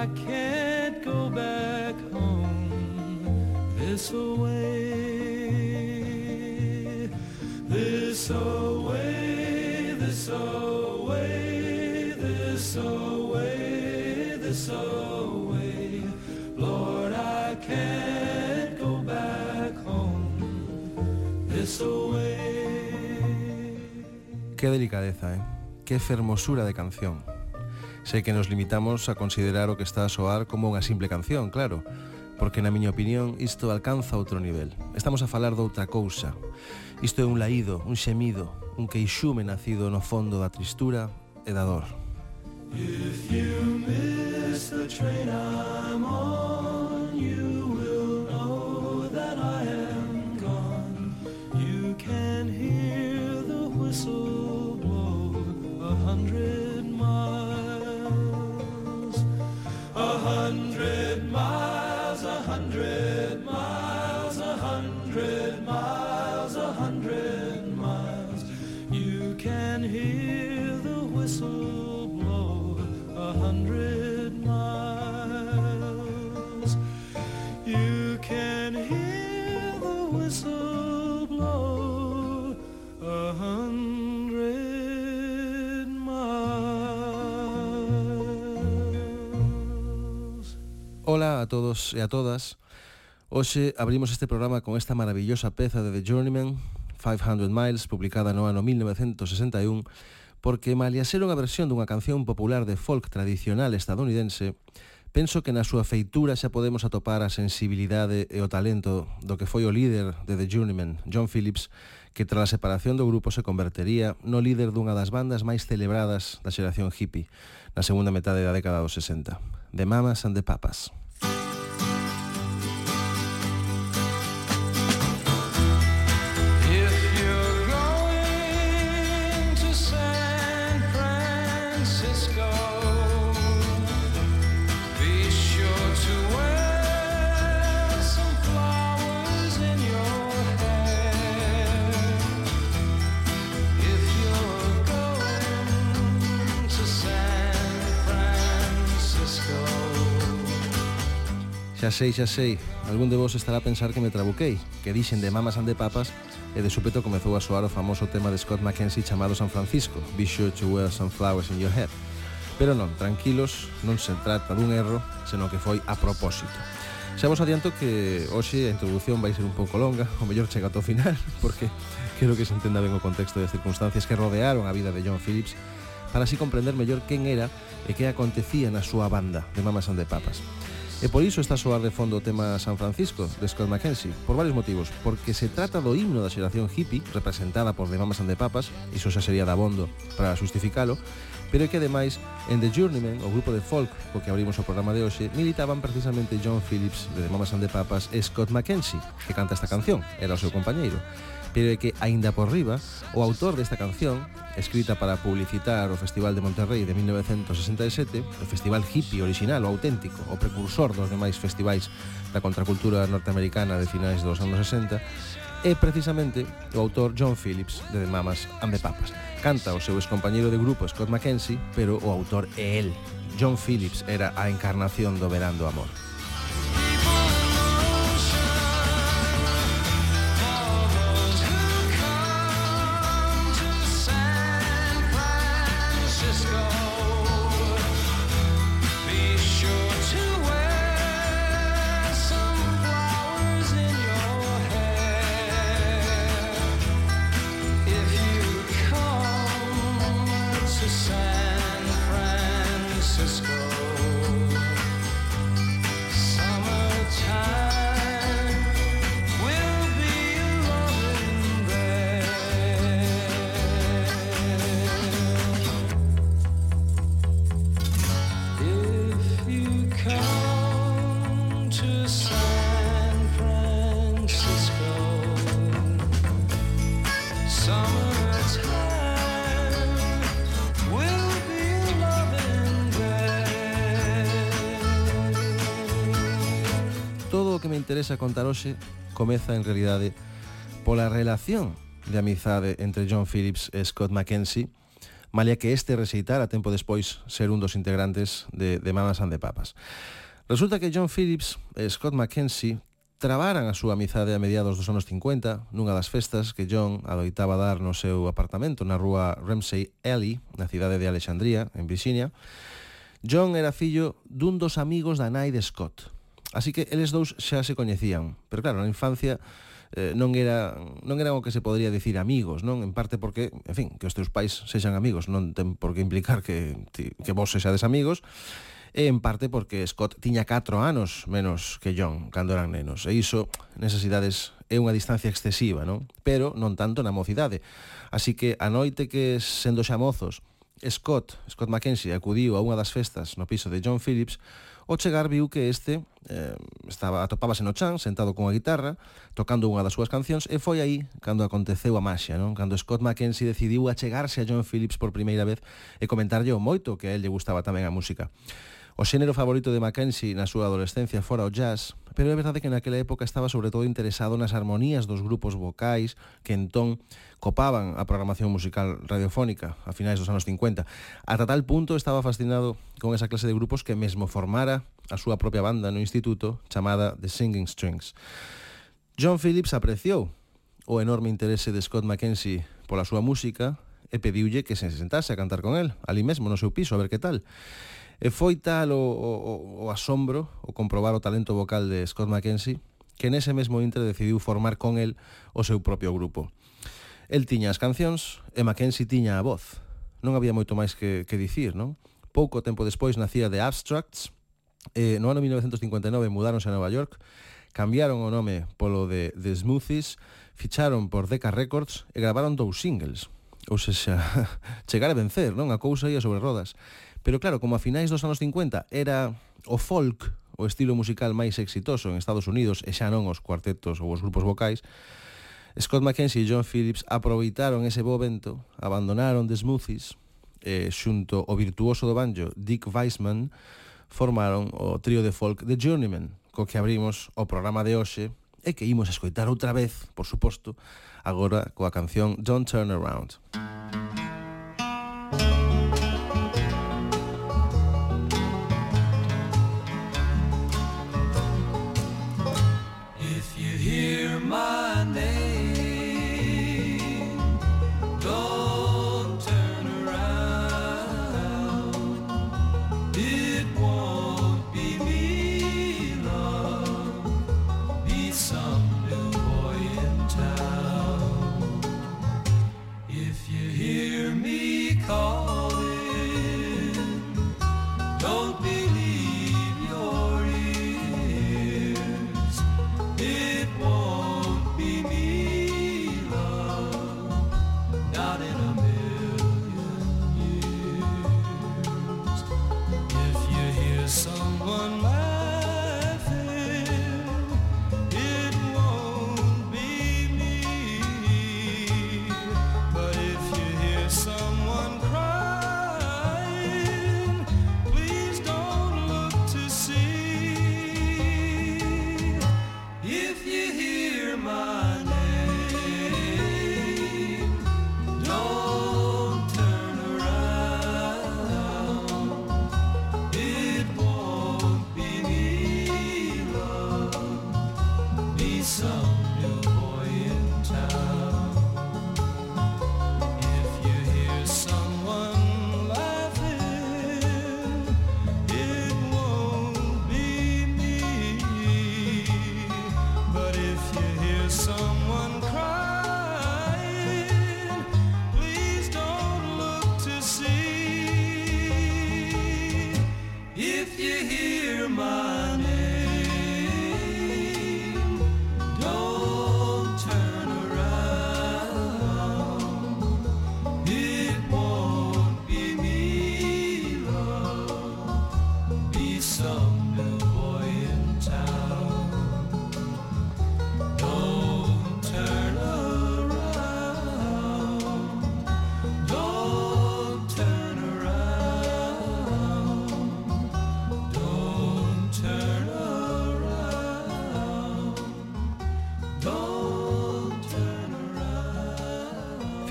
I can't go back home this away, this away, this away, this away, this away. Lord, I can't go back home this away. Qué delicadeza, eh? Que fermosura de canción. Sei que nos limitamos a considerar o que está a soar como unha simple canción, claro, porque na miña opinión isto alcanza outro nivel. Estamos a falar doutra cousa. Isto é un laído, un xemido, un queixume nacido no fondo da tristura e da dor. If you miss the train I'm on a todos e a todas. Hoxe abrimos este programa con esta maravillosa peza de The Journeyman, 500 Miles, publicada no ano 1961, porque malia ser unha versión dunha canción popular de folk tradicional estadounidense, penso que na súa feitura xa podemos atopar a sensibilidade e o talento do que foi o líder de The Journeyman, John Phillips, que tras a separación do grupo se convertería no líder dunha das bandas máis celebradas da xeración hippie na segunda metade da década dos 60, The Mamas and the Papas. sei, xa sei, algún de vos estará a pensar que me trabuquei, que dixen de mamas and de papas e de súpeto comezou a soar o famoso tema de Scott McKenzie chamado San Francisco, Be sure to wear some flowers in your head. Pero non, tranquilos, non se trata dun erro, senón que foi a propósito. Xa vos adianto que hoxe a introdución vai ser un pouco longa, o mellor chega ao final, porque quero que se entenda ben o contexto e as circunstancias que rodearon a vida de John Phillips para así comprender mellor quen era e que acontecía na súa banda de Mamas and the Papas. E por iso está a soar de fondo o tema San Francisco, de Scott McKenzie, por varios motivos. Porque se trata do himno da xeración hippie, representada por The Mamas and the Papas, iso xa sería dabondo para justificalo, pero é que ademais en The Journeyman, o grupo de folk co que abrimos o programa de hoxe, militaban precisamente John Phillips de The Mamas and the Papas e Scott McKenzie, que canta esta canción, era o seu compañeiro pero é que, aínda por riba, o autor desta canción, escrita para publicitar o Festival de Monterrey de 1967, o festival hippie original, o auténtico, o precursor dos demais festivais da contracultura norteamericana de finais dos anos 60, é precisamente o autor John Phillips de The Mamas and the Papas. Canta o seu excompañeiro de grupo Scott McKenzie, pero o autor é el. John Phillips era a encarnación do verán do amor. a contar hoxe comeza en realidade pola relación de amizade entre John Phillips e Scott McKenzie malia que este recitar a tempo despois ser un dos integrantes de, de Mamas and the Papas. Resulta que John Phillips e Scott McKenzie trabaran a súa amizade a mediados dos anos 50 nunha das festas que John adoitaba dar no seu apartamento na rúa Ramsey Alley, na cidade de Alexandria, en Virginia. John era fillo dun dos amigos da nai de Scott, Así que eles dous xa se coñecían, pero claro, na infancia eh, non era non eran o que se podría dicir amigos, non? En parte porque, en fin, que os teus pais sexan amigos non ten por que implicar que ti, que vos sexades amigos e en parte porque Scott tiña 4 anos menos que John cando eran nenos. E iso, necesidades, é unha distancia excesiva, non? Pero non tanto na mocidade. Así que a noite que sendo xa mozos Scott, Scott Mackenzie, acudiu a unha das festas no piso de John Phillips, o chegar viu que este eh, estaba atopábase no chan, sentado con a guitarra, tocando unha das súas cancións, e foi aí cando aconteceu a maxia, non? Cando Scott Mackenzie decidiu achegarse a John Phillips por primeira vez e comentarlle o moito que a él lle gustaba tamén a música. O xénero favorito de Mackenzie na súa adolescencia fora o jazz, pero é verdade que naquela época estaba sobre todo interesado nas armonías dos grupos vocais que entón copaban a programación musical radiofónica a finais dos anos 50. Ata tal punto estaba fascinado con esa clase de grupos que mesmo formara a súa propia banda no instituto chamada The Singing Strings. John Phillips apreciou o enorme interese de Scott McKenzie pola súa música e pediulle que se sentase a cantar con el, ali mesmo no seu piso, a ver que tal. E foi tal o, o, o asombro o comprobar o talento vocal de Scott McKenzie que nese mesmo intre decidiu formar con el o seu propio grupo. El tiña as cancións e Mackenzie tiña a voz. Non había moito máis que, que dicir, non? Pouco tempo despois nacía The Abstracts, e no ano 1959 mudáronse a Nova York, cambiaron o nome polo de The Smoothies, ficharon por Decca Records e gravaron dous singles. Ou seja, chegar a vencer, non? A cousa ia sobre rodas. Pero claro, como a finais dos anos 50 era o folk o estilo musical máis exitoso en Estados Unidos e xa non os cuartetos ou os grupos vocais, Scott McKenzie e John Phillips aproveitaron ese bo vento, abandonaron The Smoothies, eh, xunto o virtuoso do banjo Dick Weisman, formaron o trío de folk The Journeyman, co que abrimos o programa de hoxe e que imos a escoitar outra vez, por suposto, agora coa canción Don't Turn Around. Música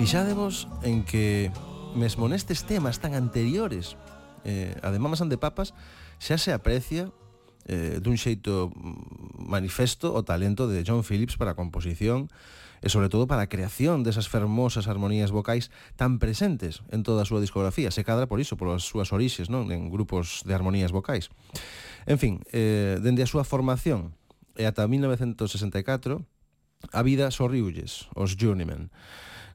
Fixádevos en que mesmo nestes temas tan anteriores eh, a de Mamas and de Papas xa se aprecia eh, dun xeito manifesto o talento de John Phillips para a composición e sobre todo para a creación desas fermosas armonías vocais tan presentes en toda a súa discografía, se cadra por iso, polas súas orixes, non, en grupos de armonías vocais. En fin, eh, dende a súa formación e ata 1964, a vida sorriulles, os Journeymen.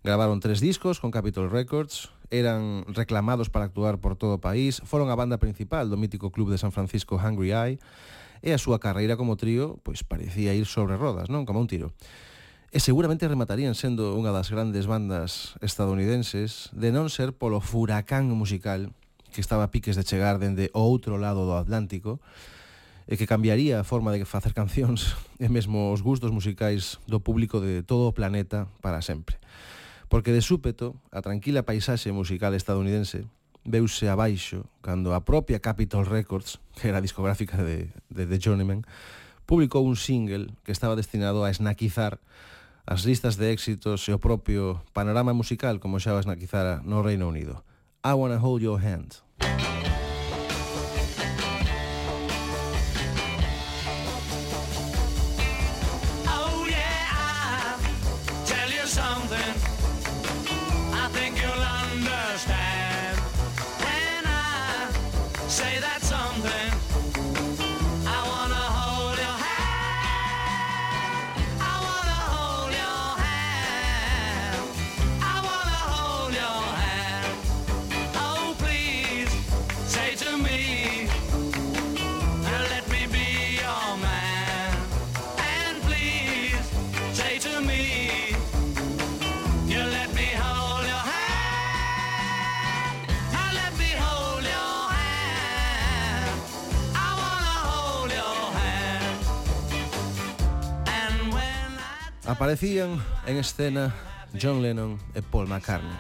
Gravaron tres discos con Capitol Records, eran reclamados para actuar por todo o país, foron a banda principal do mítico club de San Francisco Hungry Eye, e a súa carreira como trío pois parecía ir sobre rodas, non? Como un tiro. E seguramente rematarían sendo unha das grandes bandas estadounidenses de non ser polo furacán musical que estaba a piques de chegar dende o outro lado do Atlántico e que cambiaría a forma de facer cancións e mesmo os gustos musicais do público de todo o planeta para sempre porque de súpeto a tranquila paisaxe musical estadounidense veuse abaixo cando a propia Capitol Records, que era a discográfica de, de, de Journeyman, publicou un single que estaba destinado a esnaquizar as listas de éxitos e o propio panorama musical como xa o esnaquizara no Reino Unido. I Wanna Hold Your Hand. Aparecían en escena John Lennon e Paul McCartney.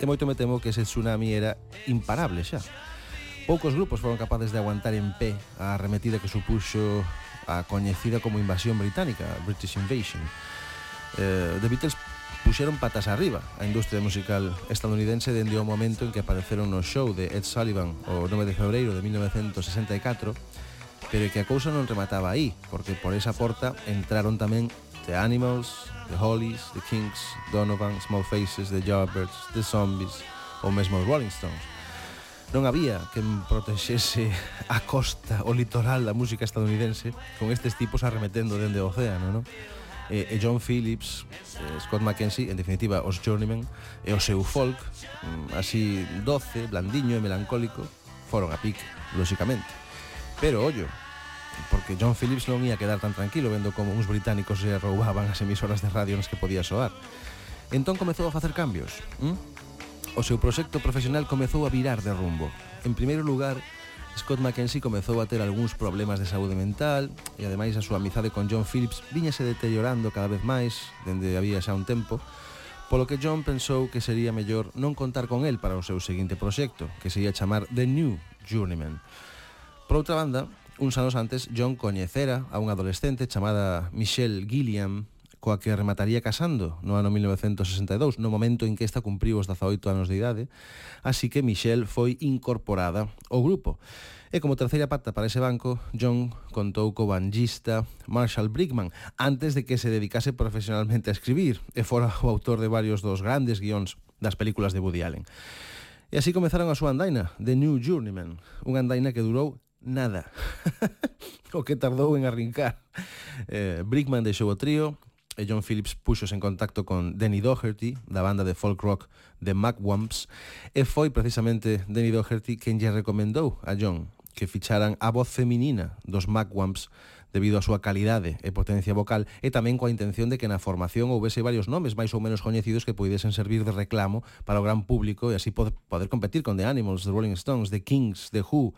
E moito me temo que ese tsunami era imparable xa. Poucos grupos foron capaces de aguantar en pé a arremetida que supuxo a coñecida como invasión británica, British Invasion. Eh, The Beatles puxeron patas arriba a industria musical estadounidense dende o momento en que apareceron no show de Ed Sullivan o 9 de febreiro de 1964 pero que a cousa non remataba aí, porque por esa porta entraron tamén The Animals, The Hollies, The Kings, Donovan, Small Faces, The Yardbirds, The Zombies ou mesmo os Rolling Stones. Non había quen protexese a costa, o litoral da música estadounidense con estes tipos arremetendo dende o océano, non? e, e John Phillips, e Scott McKenzie, en definitiva, os Journeyman e o seu folk, mm, así doce, blandiño e melancólico, foron a pique, lóxicamente. Pero, ollo, porque John Phillips non ia quedar tan tranquilo vendo como uns británicos se roubaban as emisoras de radio nas que podía soar. Entón comezou a facer cambios. ¿m? O seu proxecto profesional comezou a virar de rumbo. En primeiro lugar, Scott McKenzie comezou a ter algúns problemas de saúde mental e ademais a súa amizade con John Phillips viñase deteriorando cada vez máis dende había xa un tempo polo que John pensou que sería mellor non contar con el para o seu seguinte proxecto, que se ia chamar The New Journeyman. Por outra banda, Uns anos antes, John coñecera a unha adolescente chamada Michelle Gilliam, coa que remataría casando no ano 1962, no momento en que esta cumpriu os 18 anos de idade, así que Michelle foi incorporada ao grupo. E como terceira pata para ese banco, John contou co banjista Marshall Brickman, antes de que se dedicase profesionalmente a escribir, e fora o autor de varios dos grandes guións das películas de Woody Allen. E así comezaron a súa andaina, The New Journeyman, unha andaina que durou nada. o que tardou en arrincar. Eh, Brickman deixou o trío e John Phillips puxos en contacto con Danny Doherty, da banda de folk rock de Macwumps, e foi precisamente Danny Doherty quen lle recomendou a John que ficharan a voz feminina dos Macwumps debido á súa calidade e potencia vocal e tamén coa intención de que na formación houvese varios nomes máis ou menos coñecidos que pudesen servir de reclamo para o gran público e así poder competir con The Animals, The Rolling Stones, The Kings, The Who,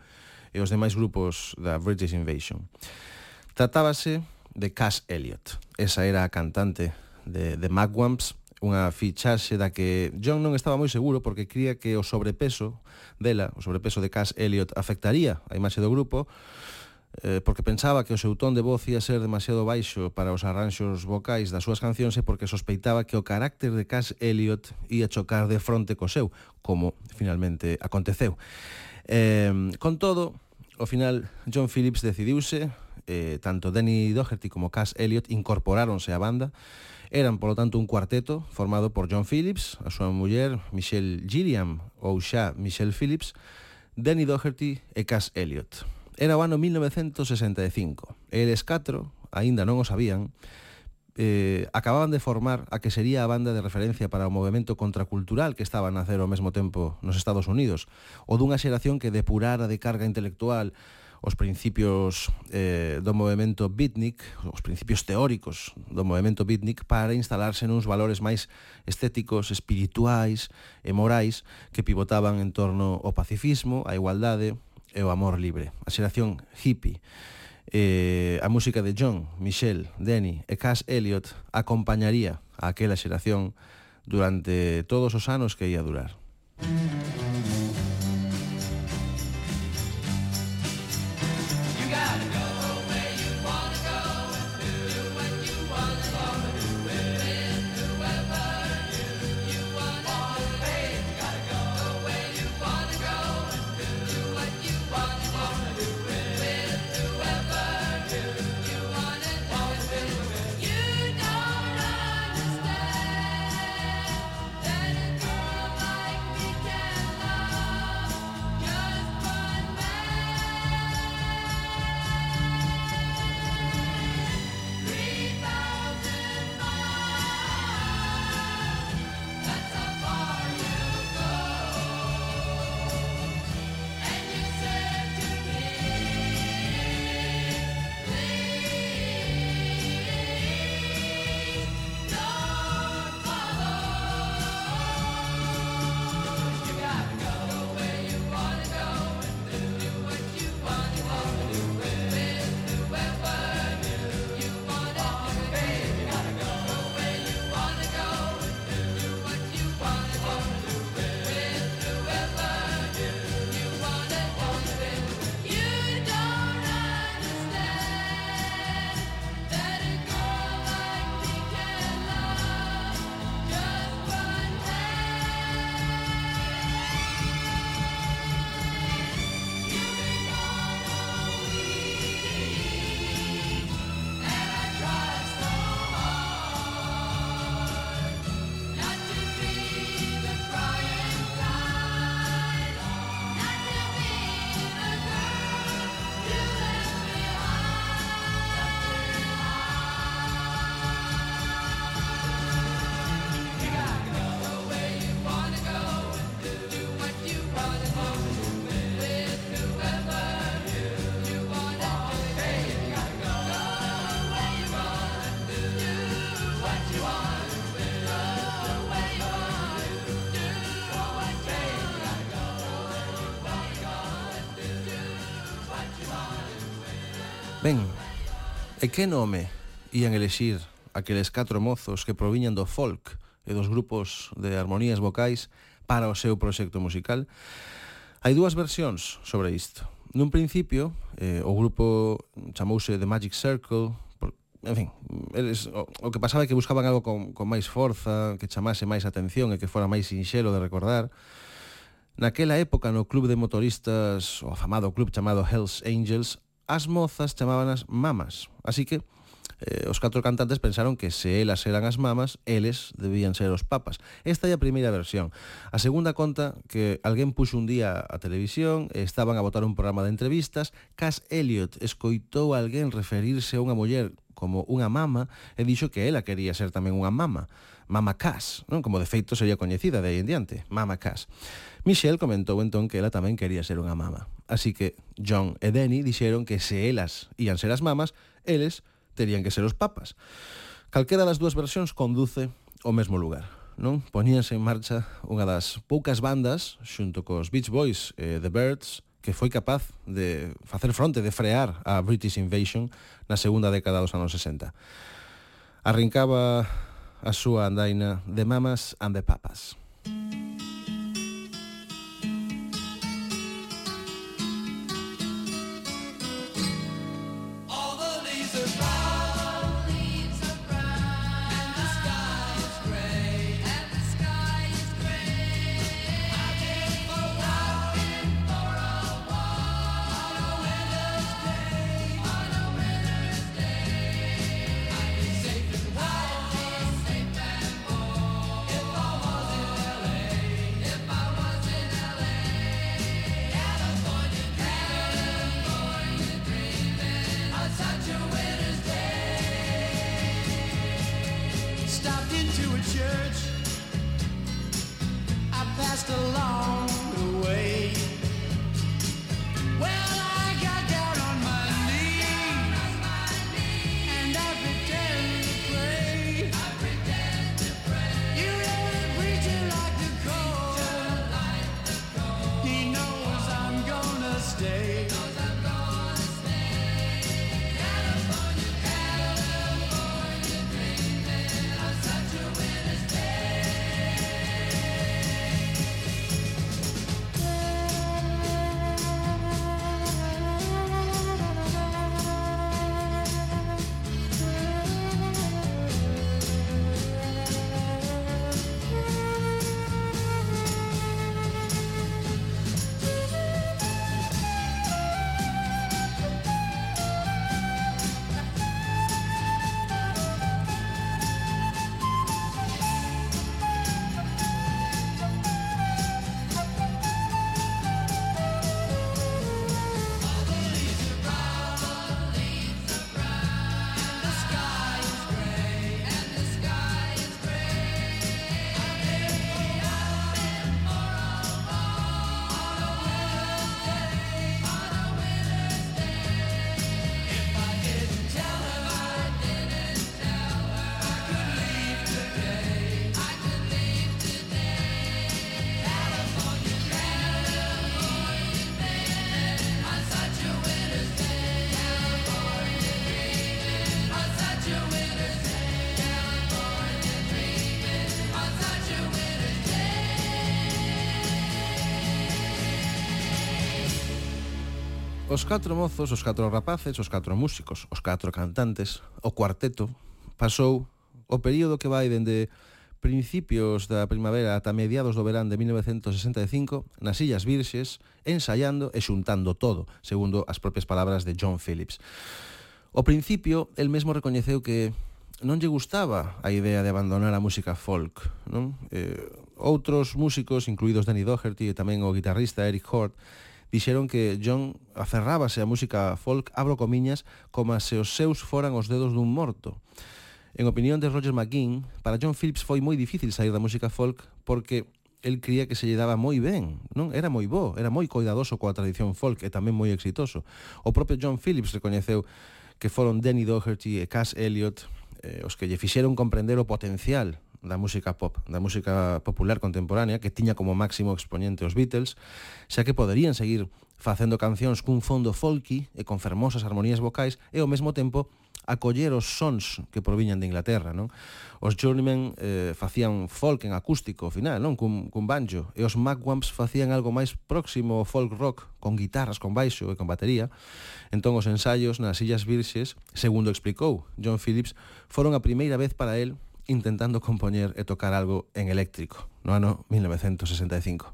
e os demais grupos da British Invasion. Tratábase de Cass Elliot. Esa era a cantante de, de Magwamps, unha fichaxe da que John non estaba moi seguro porque cría que o sobrepeso dela, o sobrepeso de Cass Elliot afectaría a imaxe do grupo, eh, porque pensaba que o seu ton de voz ia ser demasiado baixo para os arranxos vocais das súas cancións e porque sospeitaba que o carácter de Cass Elliot ia chocar de fronte co seu, como finalmente aconteceu. Eh, con todo, Ao final, John Phillips decidiuse, eh, tanto Danny Doherty como Cass Elliot incorporáronse á banda. Eran, polo tanto, un cuarteto formado por John Phillips, a súa muller Michelle Gilliam ou xa Michelle Phillips, Danny Doherty e Cass Elliot. Era o ano 1965. Eles catro, aínda non o sabían, eh, acababan de formar a que sería a banda de referencia para o movimento contracultural que estaba a nacer ao mesmo tempo nos Estados Unidos, ou dunha xeración que depurara de carga intelectual os principios eh, do movimento beatnik, os principios teóricos do movimento beatnik para instalarse nuns valores máis estéticos, espirituais e morais que pivotaban en torno ao pacifismo, a igualdade e o amor libre. A xeración hippie eh, a música de John, Michelle, Denny e Cass Elliot acompañaría a aquela xeración durante todos os anos que ia durar. Música E que nome ían elexir aqueles catro mozos que proviñan do folk e dos grupos de armonías vocais para o seu proxecto musical? Hai dúas versións sobre isto. Nun principio, eh, o grupo chamouse The Magic Circle, por, en fin, eles, o, o que pasaba é que buscaban algo con, con máis forza, que chamase máis atención e que fora máis sinxelo de recordar, Naquela época no club de motoristas, o afamado club chamado Hells Angels, as mozas chamábanas mamas. Así que Eh, os catro cantantes pensaron que se elas eran as mamas, eles debían ser os papas. Esta é a primeira versión. A segunda conta que alguén puxo un día a televisión, estaban a votar un programa de entrevistas, Cass Elliot escoitou a alguén referirse a unha muller como unha mama e dixo que ela quería ser tamén unha mama. Mama Cass, non? como de feito sería coñecida de aí en diante, Mama Cass. Michelle comentou entón que ela tamén quería ser unha mama. Así que John e Denny dixeron que se elas ían ser as mamas, eles terían que ser os papas. Calquera das dúas versións conduce ao mesmo lugar. Non Poníanse en marcha unha das poucas bandas xunto cos Beach Boys e The Birds que foi capaz de facer fronte, de frear a British Invasion na segunda década dos anos 60. Arrincaba a súa andaina de Mamas and the Papas. Música Os catro mozos, os catro rapaces, os catro músicos, os catro cantantes, o cuarteto, pasou o período que vai dende principios da primavera ata mediados do verán de 1965 nas Illas Virxes, ensaiando e xuntando todo, segundo as propias palabras de John Phillips. O principio, el mesmo recoñeceu que non lle gustaba a idea de abandonar a música folk. Non? Eh, outros músicos, incluídos Danny Doherty e tamén o guitarrista Eric Hort, dixeron que John aferrábase á música folk, abro comiñas, como se os seus foran os dedos dun morto. En opinión de Roger McGinn, para John Phillips foi moi difícil sair da música folk porque el cría que se lle daba moi ben, non? Era moi bo, era moi coidadoso coa tradición folk e tamén moi exitoso. O propio John Phillips recoñeceu que foron Danny Doherty e Cass Elliot eh, os que lle fixeron comprender o potencial da música pop, da música popular contemporánea que tiña como máximo exponente os Beatles, xa que poderían seguir facendo cancións cun fondo folky e con fermosas armonías vocais e ao mesmo tempo acoller os sons que proviñan de Inglaterra, non? Os Journeymen eh, facían folk en acústico ao final, non? Cun, cun banjo. E os Magwamps facían algo máis próximo ao folk rock, con guitarras, con baixo e con batería. Entón, os ensaios nas Illas Virxes, segundo explicou John Phillips, foron a primeira vez para el intentando compoñer e tocar algo en eléctrico no ano 1965.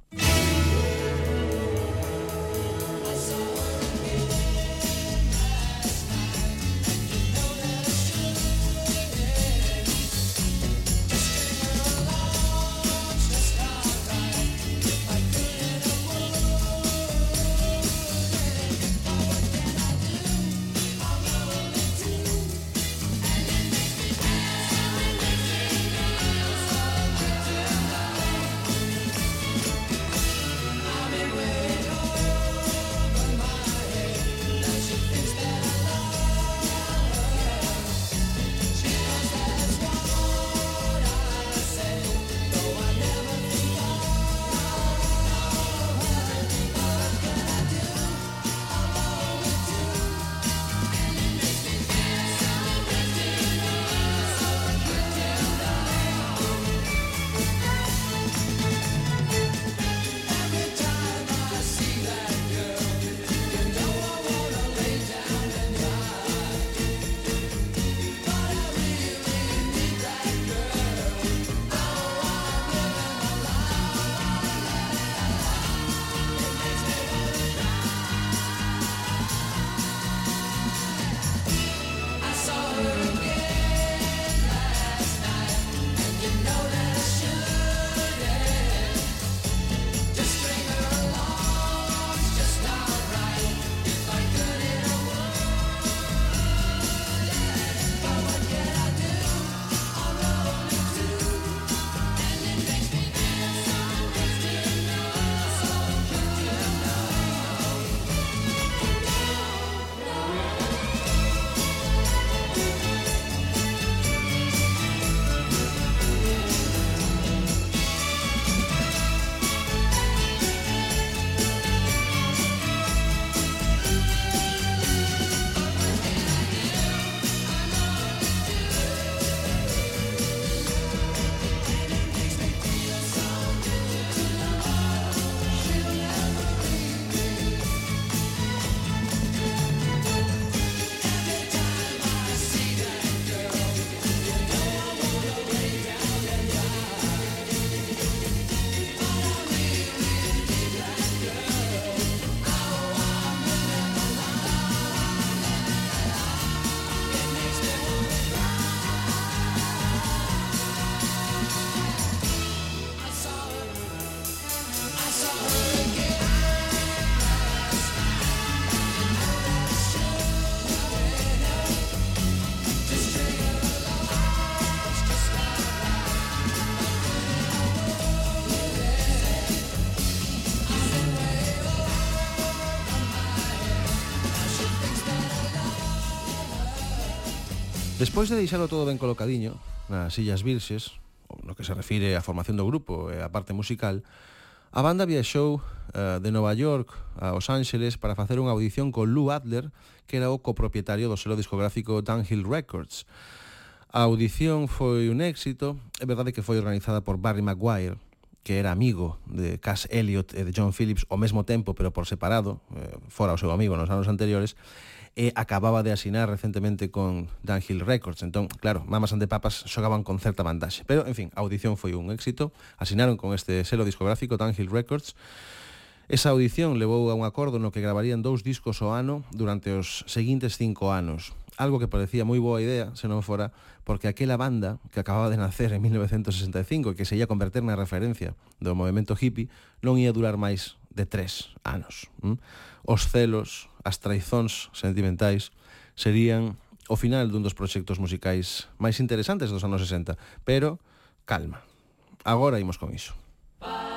Despois de deixalo todo ben colocadiño, nas Illas Virxes, no que se refire á formación do grupo e á parte musical, a banda viaxou uh, de Nova York a Los Ángeles para facer unha audición con Lou Adler, que era o copropietario do selo discográfico Downhill Records. A audición foi un éxito, é verdade que foi organizada por Barry Maguire, que era amigo de Cass Elliot e de John Phillips ao mesmo tempo, pero por separado, eh, fora o seu amigo nos anos anteriores, e acababa de asinar recentemente con Dunhill Records. Entón, claro, Mamas and the Papas xogaban con certa vantaxe. Pero, en fin, a audición foi un éxito. Asinaron con este selo discográfico Dunhill Records. Esa audición levou a un acordo no que gravarían dous discos ao ano durante os seguintes cinco anos. Algo que parecía moi boa idea, se non fora, porque aquela banda que acababa de nacer en 1965 e que se ia converter na referencia do movimento hippie non ia durar máis de tres anos. Os celos, as traizóns sentimentais serían o final dun dos proxectos musicais máis interesantes dos anos 60, pero calma. Agora imos con iso. Bye.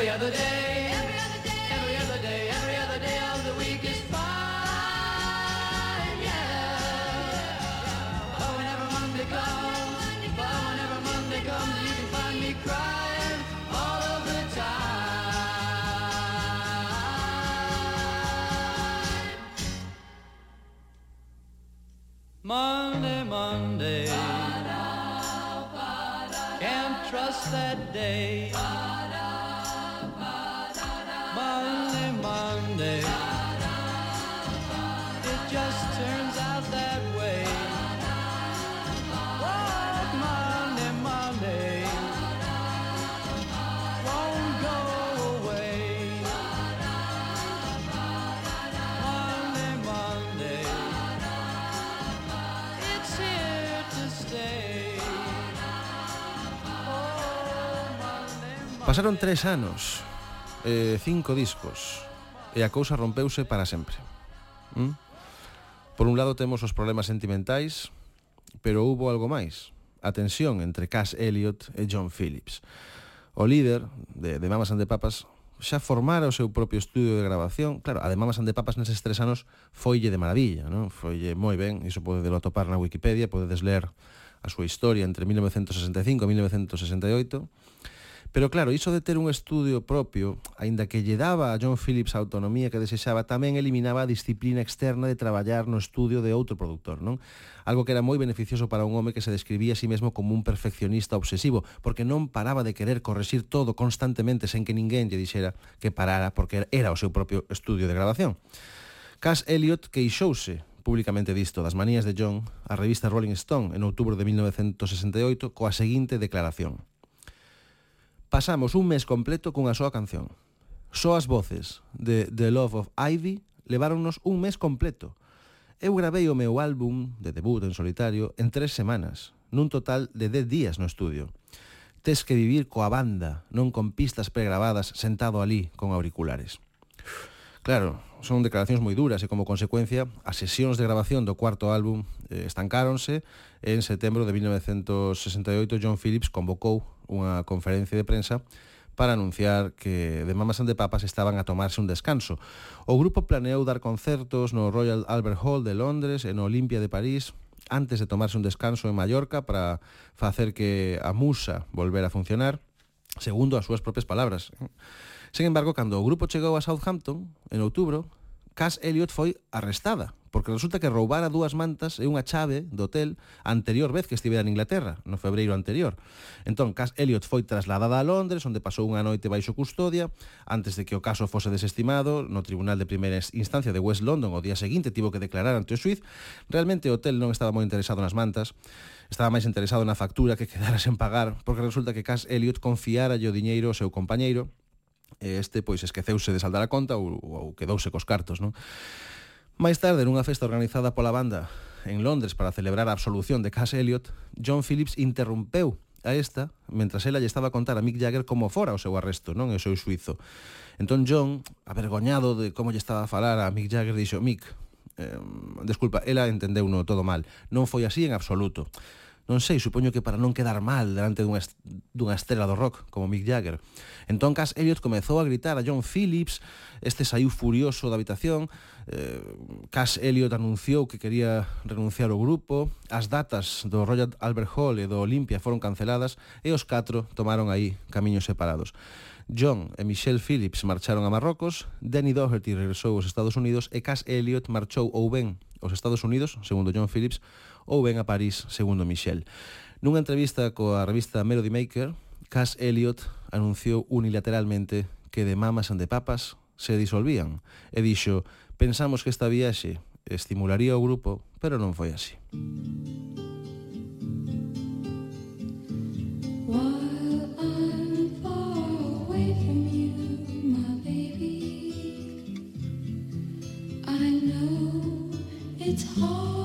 Every other day, every other day, every other day, every other day of the week is fine, yeah. But whenever Monday comes, but whenever Monday comes, you can find me crying all of the time. Monday, Monday, can't trust that day. Pasaron tres anos, eh, cinco discos, e a cousa rompeuse para sempre. ¿Mm? Por un lado temos os problemas sentimentais, pero hubo algo máis, a tensión entre Cass Elliot e John Phillips. O líder de, de Mamas and the Papas xa formara o seu propio estudio de grabación. Claro, a de Mamas and the Papas neses tres anos foille de maravilla, non? Foille moi ben, iso podedelo atopar na Wikipedia, podedes ler a súa historia entre 1965 e 1968 Pero claro, iso de ter un estudio propio, aínda que lle daba a John Phillips a autonomía que desexaba, tamén eliminaba a disciplina externa de traballar no estudio de outro productor, non? Algo que era moi beneficioso para un home que se describía a sí mesmo como un perfeccionista obsesivo, porque non paraba de querer correxir todo constantemente sen que ninguén lle dixera que parara, porque era o seu propio estudio de grabación. Cass Elliot queixouse públicamente disto das manías de John a revista Rolling Stone en outubro de 1968 coa seguinte declaración. Pasamos un mes completo cunha soa canción. Só as voces de The Love of Ivy leváronnos un mes completo. Eu gravei o meu álbum de debut en solitario en tres semanas, nun total de 10 días no estudio. Tes que vivir coa banda, non con pistas pregrabadas sentado ali con auriculares. Claro, son declaracións moi duras e como consecuencia as sesións de grabación do cuarto álbum eh, estancáronse e en setembro de 1968 John Phillips convocou unha conferencia de prensa para anunciar que de mamas and the papas estaban a tomarse un descanso. O grupo planeou dar concertos no Royal Albert Hall de Londres e no Olimpia de París antes de tomarse un descanso en Mallorca para facer que a musa volver a funcionar, segundo as súas propias palabras. Sen embargo, cando o grupo chegou a Southampton, en outubro, Cass Elliot foi arrestada porque resulta que roubara dúas mantas e unha chave do hotel a anterior vez que estivera en Inglaterra, no febreiro anterior. Entón, Cass Elliot foi trasladada a Londres, onde pasou unha noite baixo custodia, antes de que o caso fose desestimado no Tribunal de Primeira Instancia de West London o día seguinte tivo que declarar ante o Suiz. Realmente o hotel non estaba moi interesado nas mantas, estaba máis interesado na factura que quedara sen pagar, porque resulta que Cass Elliot confiara o diñeiro ao seu compañeiro, e este pois esqueceuse de saldar a conta ou, ou quedouse cos cartos, non? Máis tarde, nunha festa organizada pola banda en Londres para celebrar a absolución de Cass Elliot, John Phillips interrompeu a esta mentras ela lle estaba a contar a Mick Jagger como fora o seu arresto, non o seu suizo. Entón John, avergoñado de como lle estaba a falar a Mick Jagger, dixo, Mick, eh, desculpa, ela entendeu no todo mal. Non foi así en absoluto non sei, supoño que para non quedar mal delante dunha, est dunha estrela do rock como Mick Jagger. Entón Cass Elliot comezou a gritar a John Phillips, este saiu furioso da habitación, eh, Cass Elliot anunciou que quería renunciar ao grupo, as datas do Royal Albert Hall e do Olympia foron canceladas e os catro tomaron aí camiños separados. John e Michelle Phillips marcharon a Marrocos, Danny Doherty regresou aos Estados Unidos e Cass Elliot marchou ou ben aos Estados Unidos, segundo John Phillips, ou ben a París, segundo Michel. Nunha entrevista coa revista Melody Maker, Cass Elliot anunciou unilateralmente que The Mamas and the Papas se disolvían e dixo pensamos que esta viaxe estimularía o grupo, pero non foi así. While I'm far away from you, my baby, I know it's hard.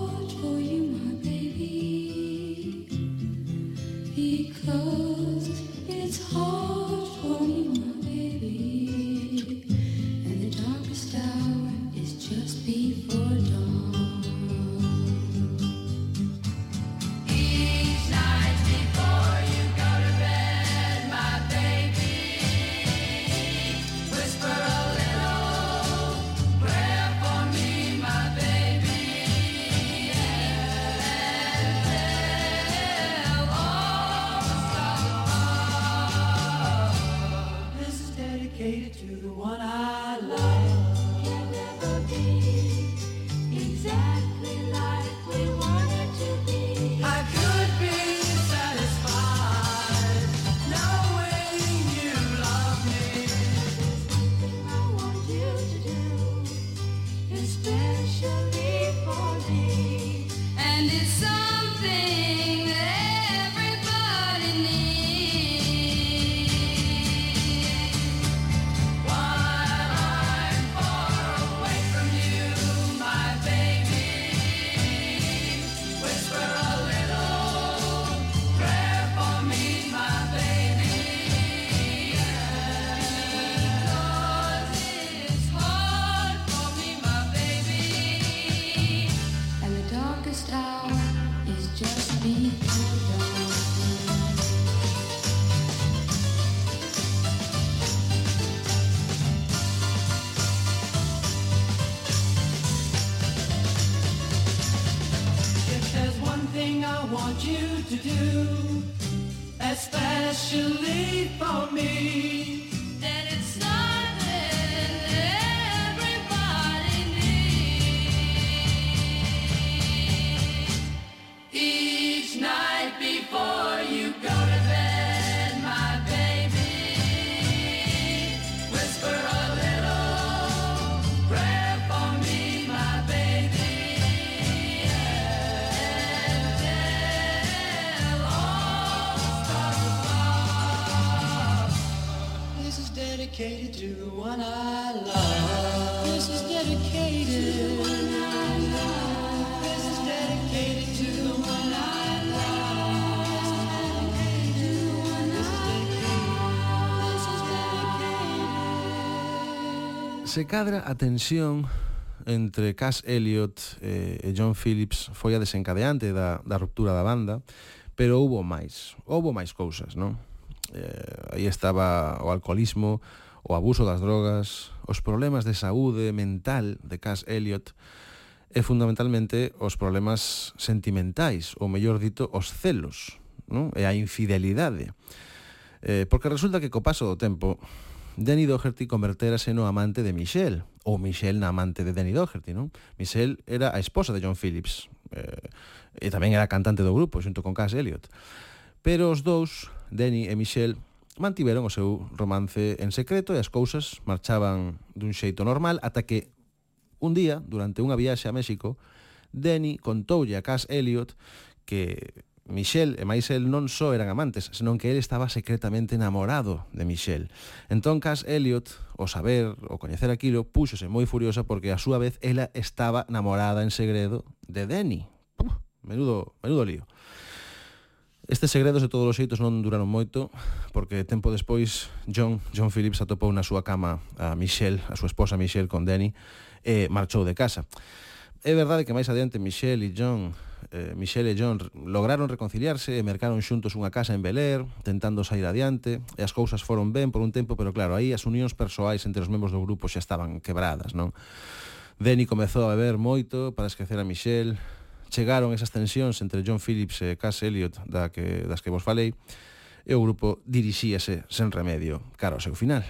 Se cadra a tensión entre Cass Elliot eh, e John Phillips foi a desencadeante da, da ruptura da banda, pero houbo máis, houbo máis cousas, non? Eh, aí estaba o alcoholismo, o abuso das drogas, os problemas de saúde mental de Cass Elliot e fundamentalmente os problemas sentimentais, ou mellor dito, os celos, non? e a infidelidade. Eh, porque resulta que co paso do tempo Danny Doherty converterase no amante de Michelle, ou Michelle na amante de Danny Doherty, non? Michelle era a esposa de John Phillips, eh, e tamén era cantante do grupo, xunto con Cass Elliot. Pero os dous, Danny e Michelle, mantiveron o seu romance en secreto e as cousas marchaban dun xeito normal ata que un día, durante unha viaxe a México, Danny contoulle a Cass Elliot que Michel e máis el non só eran amantes, senón que el estaba secretamente enamorado de Michel. Entón, Cass Elliot, o saber, o coñecer aquilo, púxose moi furiosa porque a súa vez ela estaba namorada en segredo de Denny. Menudo, menudo lío. Estes segredos de todos os xeitos non duraron moito, porque tempo despois John, John Phillips atopou na súa cama a Michelle, a súa esposa Michelle con Danny, e marchou de casa. É verdade que máis adiante Michelle e John eh, Michelle e John lograron reconciliarse e mercaron xuntos unha casa en Bel Air, tentando sair adiante, e as cousas foron ben por un tempo, pero claro, aí as unións persoais entre os membros do grupo xa estaban quebradas, non? Denny comezou a beber moito para esquecer a Michelle, chegaron esas tensións entre John Phillips e Cass Elliot da que, das que vos falei, e o grupo dirixíase sen remedio cara ao seu final.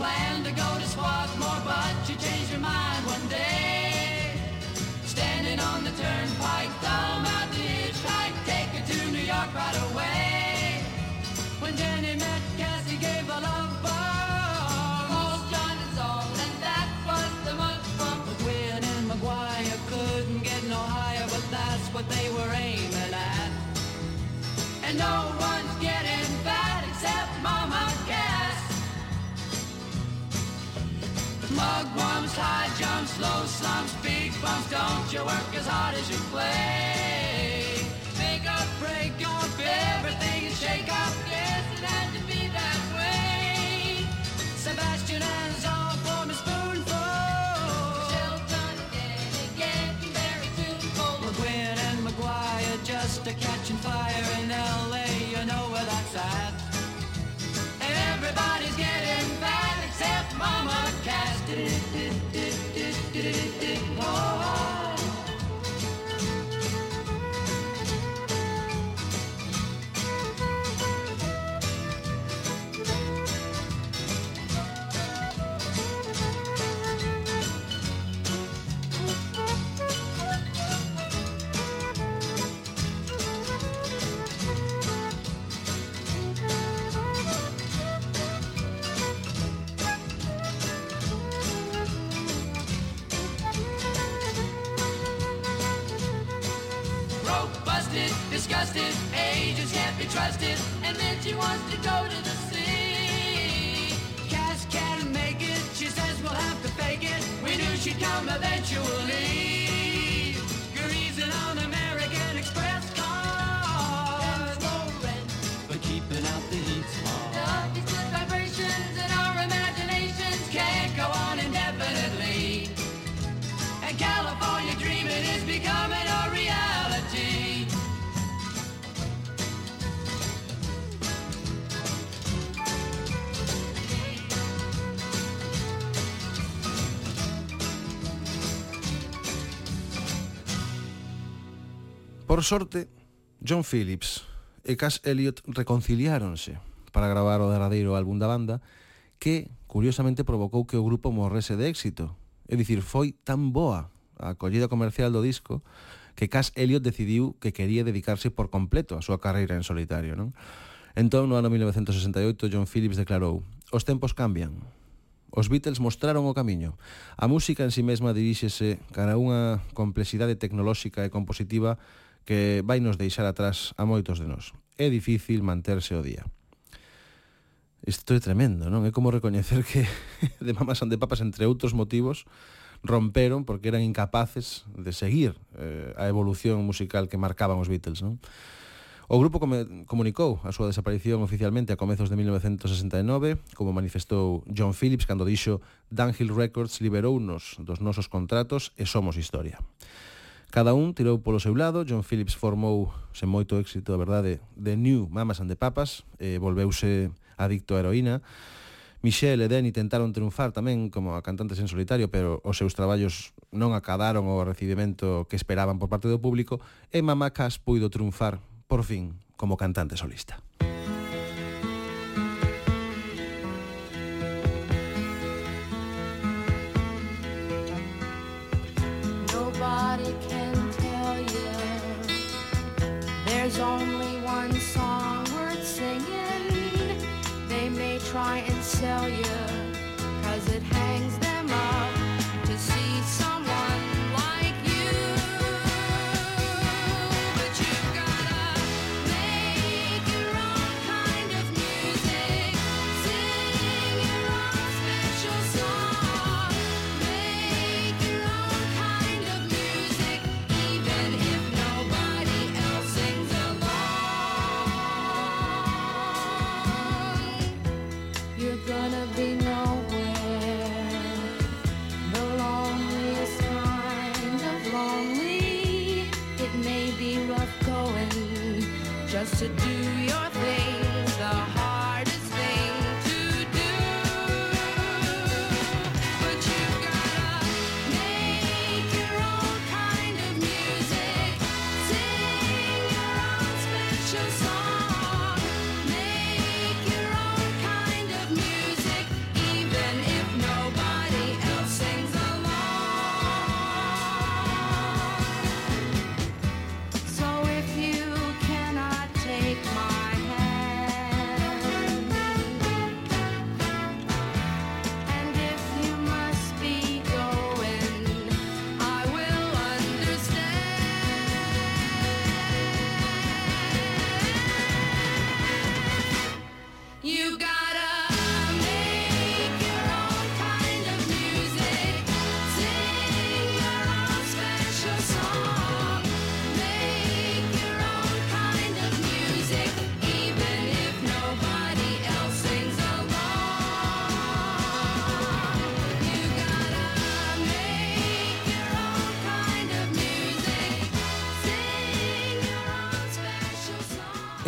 Planned to go to Swarthmore, but she changed her mind one day. Standing on the turnpike, Mugwumps, high jumps, low slumps, big bumps. Don't you work as hard as you play? Make up, break off, everything is shake up. Yes, it had to be that way. Sebastian hands off do, do, do. Can't be trusted, and then she wants to go to the sea. Cass can't make it, she says we'll have Por sorte, John Phillips e Cass Elliot reconciliáronse para gravar o derradeiro álbum da banda que, curiosamente, provocou que o grupo morrese de éxito. É dicir, foi tan boa a acollida comercial do disco que Cass Elliot decidiu que quería dedicarse por completo a súa carreira en solitario. Non? Entón, no ano 1968, John Phillips declarou Os tempos cambian. Os Beatles mostraron o camiño. A música en sí mesma diríxese cara a unha complexidade tecnolóxica e compositiva que vai nos deixar atrás a moitos de nós. É difícil manterse o día. Isto é tremendo, non? É como recoñecer que de mamas and de papas, entre outros motivos, romperon porque eran incapaces de seguir eh, a evolución musical que marcaban os Beatles, non? O grupo comunicou a súa desaparición oficialmente a comezos de 1969, como manifestou John Phillips cando dixo Dunhill Records liberounos dos nosos contratos e somos historia. Cada un tirou polo seu lado, John Phillips formou sen moito éxito, a verdade, The New Mamas and the Papas, eh, volveuse adicto a heroína. Michelle e Denny tentaron triunfar tamén como a cantantes en solitario, pero os seus traballos non acadaron o recibimento que esperaban por parte do público e Mama Cass puido triunfar, por fin, como cantante solista. Only one song worth singing. They may try and sell you,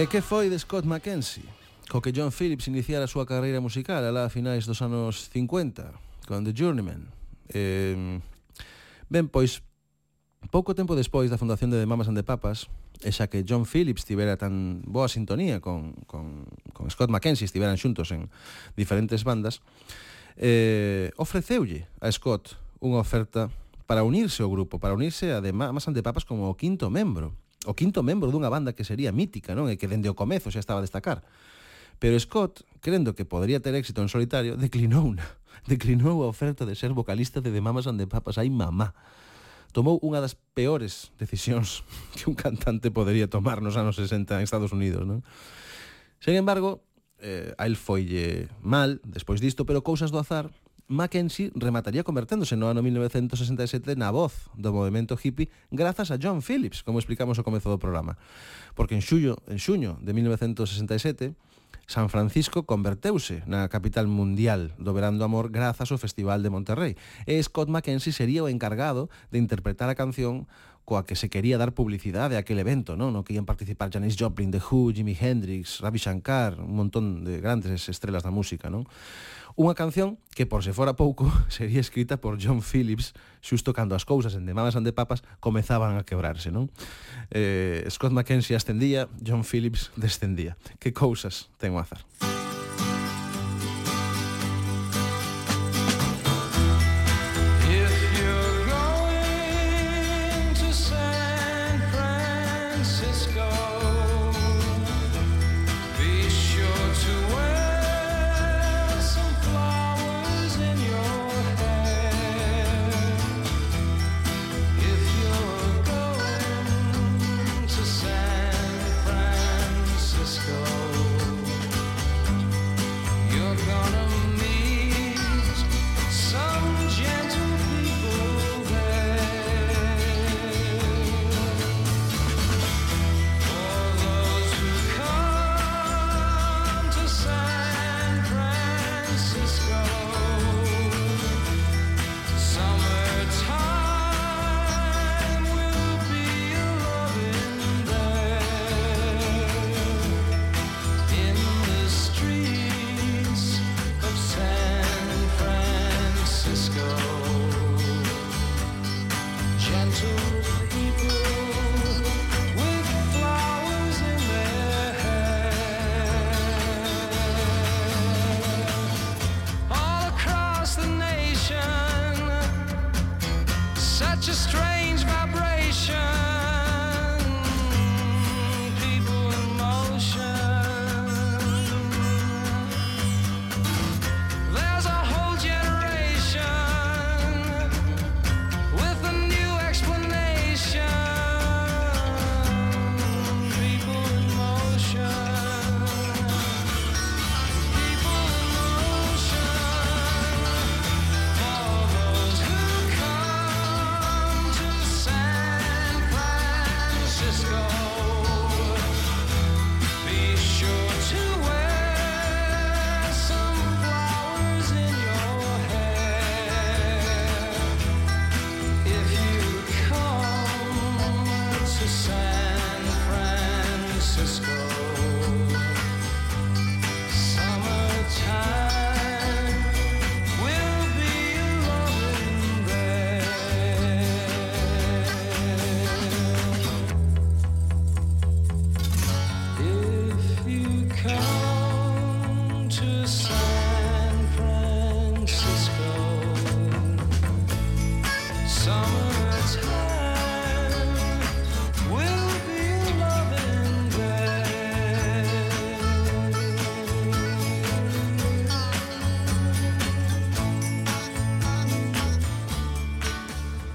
E que foi de Scott McKenzie? Co que John Phillips iniciara a súa carreira musical alá a finais dos anos 50 con The Journeyman. Eh, ben, pois, pouco tempo despois da fundación de The Mamas and the Papas, e xa que John Phillips tivera tan boa sintonía con, con, con Scott McKenzie, estiveran xuntos en diferentes bandas, eh, ofreceulle a Scott unha oferta para unirse ao grupo, para unirse a The Mamas and the Papas como o quinto membro o quinto membro dunha banda que sería mítica, non? E que dende o comezo xa estaba a destacar. Pero Scott, crendo que podría ter éxito en solitario, declinou una. Declinou a oferta de ser vocalista de The Mamas and the Papas. Ai, mamá. Tomou unha das peores decisións que un cantante podería tomar nos anos 60 en Estados Unidos, non? Sen embargo, eh, a el foille mal despois disto, pero cousas do azar Mackenzie remataría converténdose no ano 1967 na voz do movimento hippie grazas a John Phillips, como explicamos ao comezo do programa. Porque en xullo, en xuño de 1967 San Francisco converteuse na capital mundial do verán do amor grazas ao Festival de Monterrey. E Scott Mackenzie sería o encargado de interpretar a canción coa que se quería dar publicidade a aquel evento, non? No que ian participar Janis Joplin, The Who, Jimi Hendrix, Ravi Shankar, un montón de grandes estrelas da música, non? Unha canción que, por se fora pouco, sería escrita por John Phillips xusto cando as cousas en The Mamas and the Papas comezaban a quebrarse, non? Eh, Scott McKenzie ascendía, John Phillips descendía. Que cousas ten o azar. Música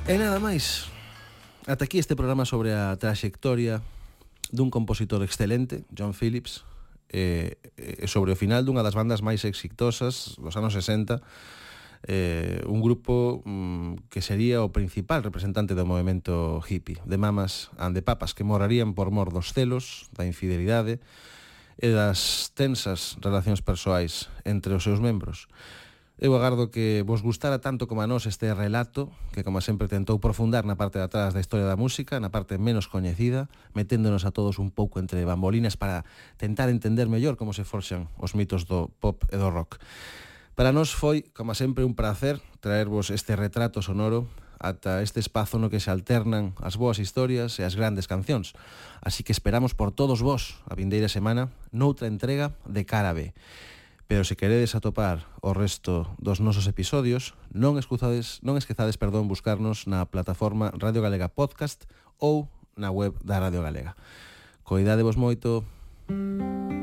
E nada máis. Ata aquí este programa sobre a traxectoria dun compositor excelente, John Phillips, eh, eh, sobre o final dunha das bandas máis exitosas dos anos 60, eh, un grupo mm, que sería o principal representante do movimento hippie, de mamas and de papas, que morarían por mor dos celos, da infidelidade e das tensas relacións persoais entre os seus membros. Eu agardo que vos gustara tanto como a nós este relato, que como sempre tentou profundar na parte de atrás da historia da música, na parte menos coñecida, meténdonos a todos un pouco entre bambolinas para tentar entender mellor como se forxan os mitos do pop e do rock. Para nós foi, como sempre, un placer traervos este retrato sonoro ata este espazo no que se alternan as boas historias e as grandes cancións. Así que esperamos por todos vos a vindeira semana noutra entrega de Cara B. Pero se queredes atopar o resto dos nosos episodios, non escuzades, non esquezades, perdón, buscarnos na plataforma Radio Galega Podcast ou na web da Radio Galega. Coidadevos moito. Música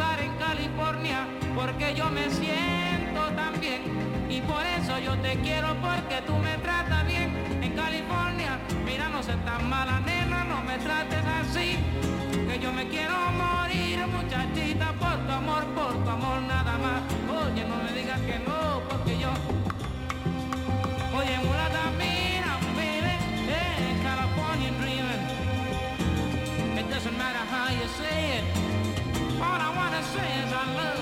en California, porque yo me siento tan bien. Y por eso yo te quiero, porque tú me tratas bien en California. Mira, no seas tan mala, nena, no me trates así. Que yo me quiero morir, muchachita, por tu amor, por tu amor, nada más. Oye, no me digas que no, porque yo. Oye, mulata, mira, baby, eh, California dreaming. Este it doesn't matter how you say it. says I love